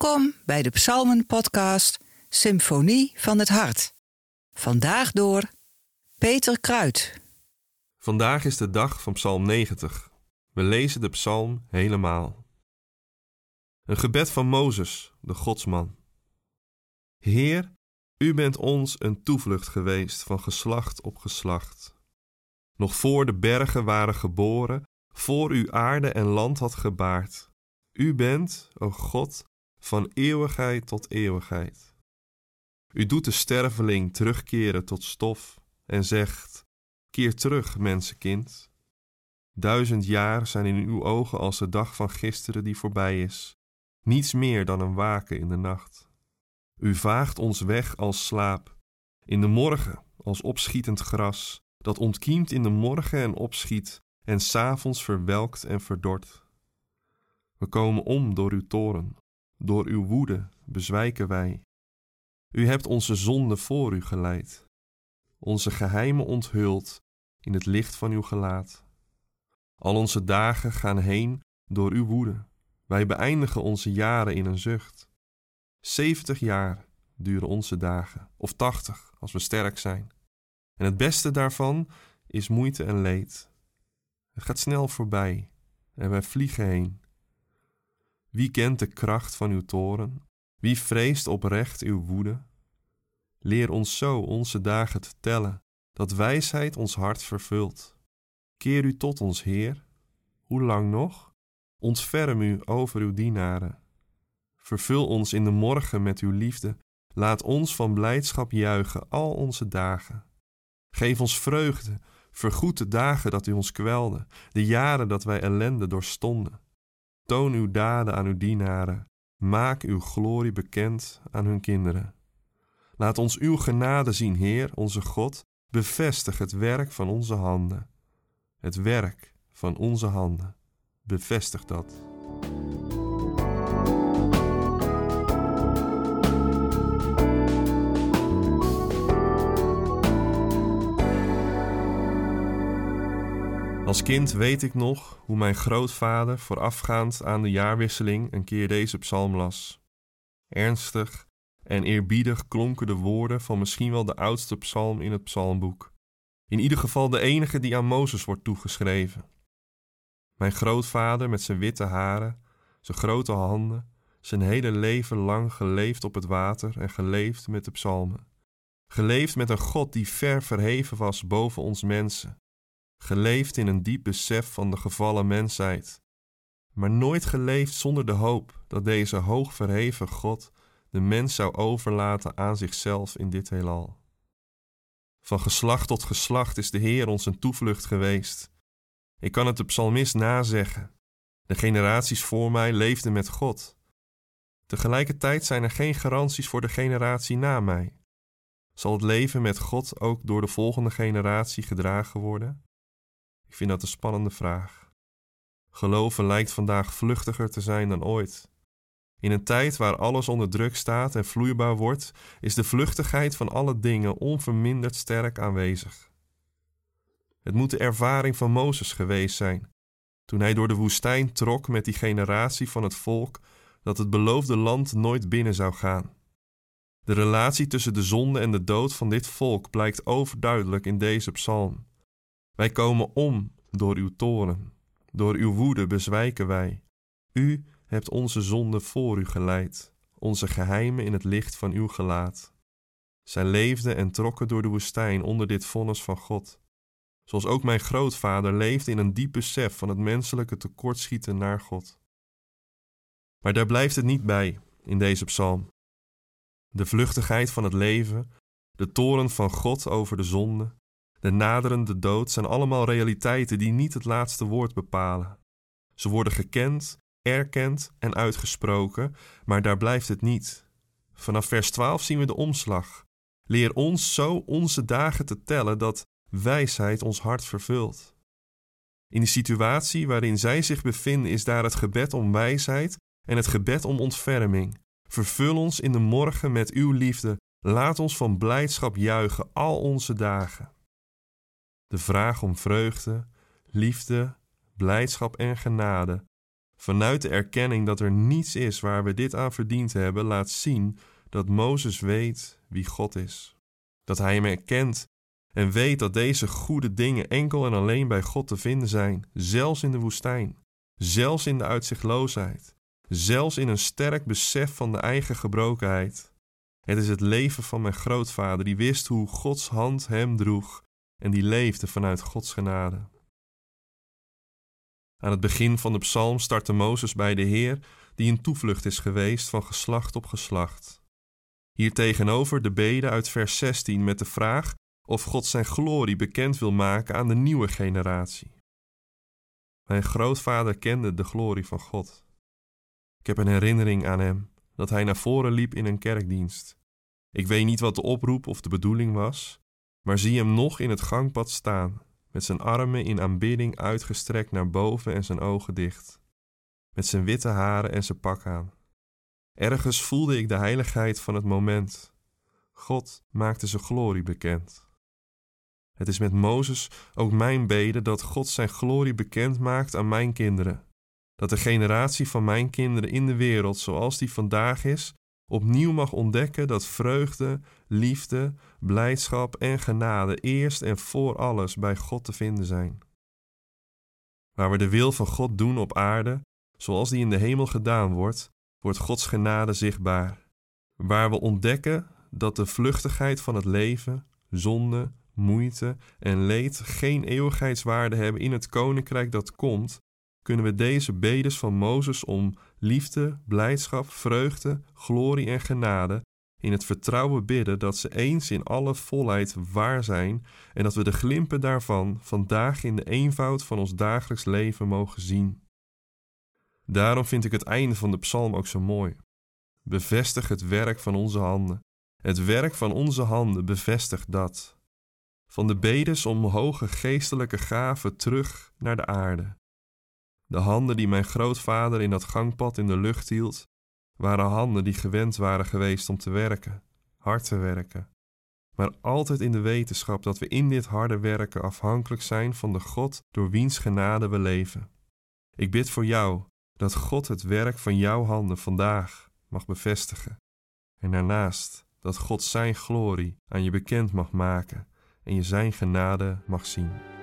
Welkom bij de Psalmen-podcast Symfonie van het Hart. Vandaag door Peter Kruid. Vandaag is de dag van Psalm 90. We lezen de psalm helemaal. Een gebed van Mozes, de godsman. Heer, u bent ons een toevlucht geweest van geslacht op geslacht. Nog voor de bergen waren geboren, voor u aarde en land had gebaard. U bent, o God, van eeuwigheid tot eeuwigheid. U doet de sterveling terugkeren tot stof en zegt: Keer terug, mensenkind. Duizend jaar zijn in uw ogen als de dag van gisteren die voorbij is, niets meer dan een waken in de nacht. U vaagt ons weg als slaap, in de morgen als opschietend gras, dat ontkiemt in de morgen en opschiet, en s'avonds verwelkt en verdort. We komen om door uw toren, door uw woede bezwijken wij. U hebt onze zonde voor u geleid, onze geheimen onthuld in het licht van uw gelaat. Al onze dagen gaan heen door uw woede. Wij beëindigen onze jaren in een zucht. Zeventig jaar duren onze dagen, of tachtig als we sterk zijn. En het beste daarvan is moeite en leed. Het gaat snel voorbij en wij vliegen heen. Wie kent de kracht van uw toren? Wie vreest oprecht uw woede? Leer ons zo onze dagen te tellen, dat wijsheid ons hart vervult. Keer u tot ons, Heer. Hoe lang nog? Ontferm u over uw dienaren. Vervul ons in de morgen met uw liefde. Laat ons van blijdschap juichen al onze dagen. Geef ons vreugde, vergoed de dagen dat u ons kwelde, de jaren dat wij ellende doorstonden. Toon uw daden aan uw dienaren. Maak uw glorie bekend aan hun kinderen. Laat ons uw genade zien, Heer, onze God. Bevestig het werk van onze handen. Het werk van onze handen. Bevestig dat. Als kind weet ik nog hoe mijn grootvader voorafgaand aan de jaarwisseling een keer deze psalm las. Ernstig en eerbiedig klonken de woorden van misschien wel de oudste psalm in het psalmboek. In ieder geval de enige die aan Mozes wordt toegeschreven. Mijn grootvader met zijn witte haren, zijn grote handen, zijn hele leven lang geleefd op het water en geleefd met de psalmen. Geleefd met een God die ver verheven was boven ons mensen geleefd in een diep besef van de gevallen mensheid, maar nooit geleefd zonder de hoop dat deze hoog verheven God de mens zou overlaten aan zichzelf in dit heelal. Van geslacht tot geslacht is de Heer ons een toevlucht geweest. Ik kan het de psalmist nazeggen. De generaties voor mij leefden met God. Tegelijkertijd zijn er geen garanties voor de generatie na mij. Zal het leven met God ook door de volgende generatie gedragen worden? Ik vind dat een spannende vraag. Geloven lijkt vandaag vluchtiger te zijn dan ooit. In een tijd waar alles onder druk staat en vloeibaar wordt, is de vluchtigheid van alle dingen onverminderd sterk aanwezig. Het moet de ervaring van Mozes geweest zijn, toen hij door de woestijn trok met die generatie van het volk dat het beloofde land nooit binnen zou gaan. De relatie tussen de zonde en de dood van dit volk blijkt overduidelijk in deze psalm. Wij komen om door uw toren. Door uw woede bezwijken wij. U hebt onze zonde voor u geleid, onze geheimen in het licht van uw gelaat. Zij leefden en trokken door de woestijn onder dit vonnis van God. Zoals ook mijn grootvader leefde in een diep besef van het menselijke tekortschieten naar God. Maar daar blijft het niet bij in deze psalm. De vluchtigheid van het leven, de toren van God over de zonde, de naderende dood zijn allemaal realiteiten die niet het laatste woord bepalen. Ze worden gekend, erkend en uitgesproken, maar daar blijft het niet. Vanaf vers 12 zien we de omslag. Leer ons zo onze dagen te tellen dat wijsheid ons hart vervult. In de situatie waarin zij zich bevinden is daar het gebed om wijsheid en het gebed om ontferming. Vervul ons in de morgen met uw liefde. Laat ons van blijdschap juichen al onze dagen. De vraag om vreugde, liefde, blijdschap en genade vanuit de erkenning dat er niets is waar we dit aan verdiend hebben, laat zien dat Mozes weet wie God is. Dat hij hem erkent en weet dat deze goede dingen enkel en alleen bij God te vinden zijn, zelfs in de woestijn, zelfs in de uitzichtloosheid, zelfs in een sterk besef van de eigen gebrokenheid. Het is het leven van mijn grootvader, die wist hoe Gods hand hem droeg en die leefde vanuit Gods genade. Aan het begin van de psalm startte Mozes bij de Heer, die een toevlucht is geweest van geslacht op geslacht. Hier tegenover de bede uit vers 16 met de vraag of God zijn glorie bekend wil maken aan de nieuwe generatie. Mijn grootvader kende de glorie van God. Ik heb een herinnering aan hem dat hij naar voren liep in een kerkdienst. Ik weet niet wat de oproep of de bedoeling was, maar zie hem nog in het gangpad staan, met zijn armen in aanbidding uitgestrekt naar boven en zijn ogen dicht, met zijn witte haren en zijn pak aan. Ergens voelde ik de heiligheid van het moment. God maakte zijn glorie bekend. Het is met Mozes ook mijn bede dat God zijn glorie bekend maakt aan mijn kinderen. Dat de generatie van mijn kinderen in de wereld zoals die vandaag is, opnieuw mag ontdekken dat vreugde, liefde, blijdschap en genade eerst en voor alles bij God te vinden zijn. Waar we de wil van God doen op aarde, zoals die in de hemel gedaan wordt, wordt Gods genade zichtbaar. Waar we ontdekken dat de vluchtigheid van het leven, zonde, moeite en leed geen eeuwigheidswaarde hebben in het koninkrijk dat komt, kunnen we deze bedes van Mozes om liefde, blijdschap, vreugde, glorie en genade in het vertrouwen bidden dat ze eens in alle volheid waar zijn en dat we de glimpen daarvan vandaag in de eenvoud van ons dagelijks leven mogen zien. Daarom vind ik het einde van de psalm ook zo mooi. Bevestig het werk van onze handen. Het werk van onze handen bevestigt dat. Van de bedes om hoge geestelijke gaven terug naar de aarde. De handen die mijn grootvader in dat gangpad in de lucht hield, waren handen die gewend waren geweest om te werken, hard te werken, maar altijd in de wetenschap dat we in dit harde werken afhankelijk zijn van de God door wiens genade we leven. Ik bid voor jou dat God het werk van jouw handen vandaag mag bevestigen, en daarnaast dat God Zijn glorie aan je bekend mag maken en je Zijn genade mag zien.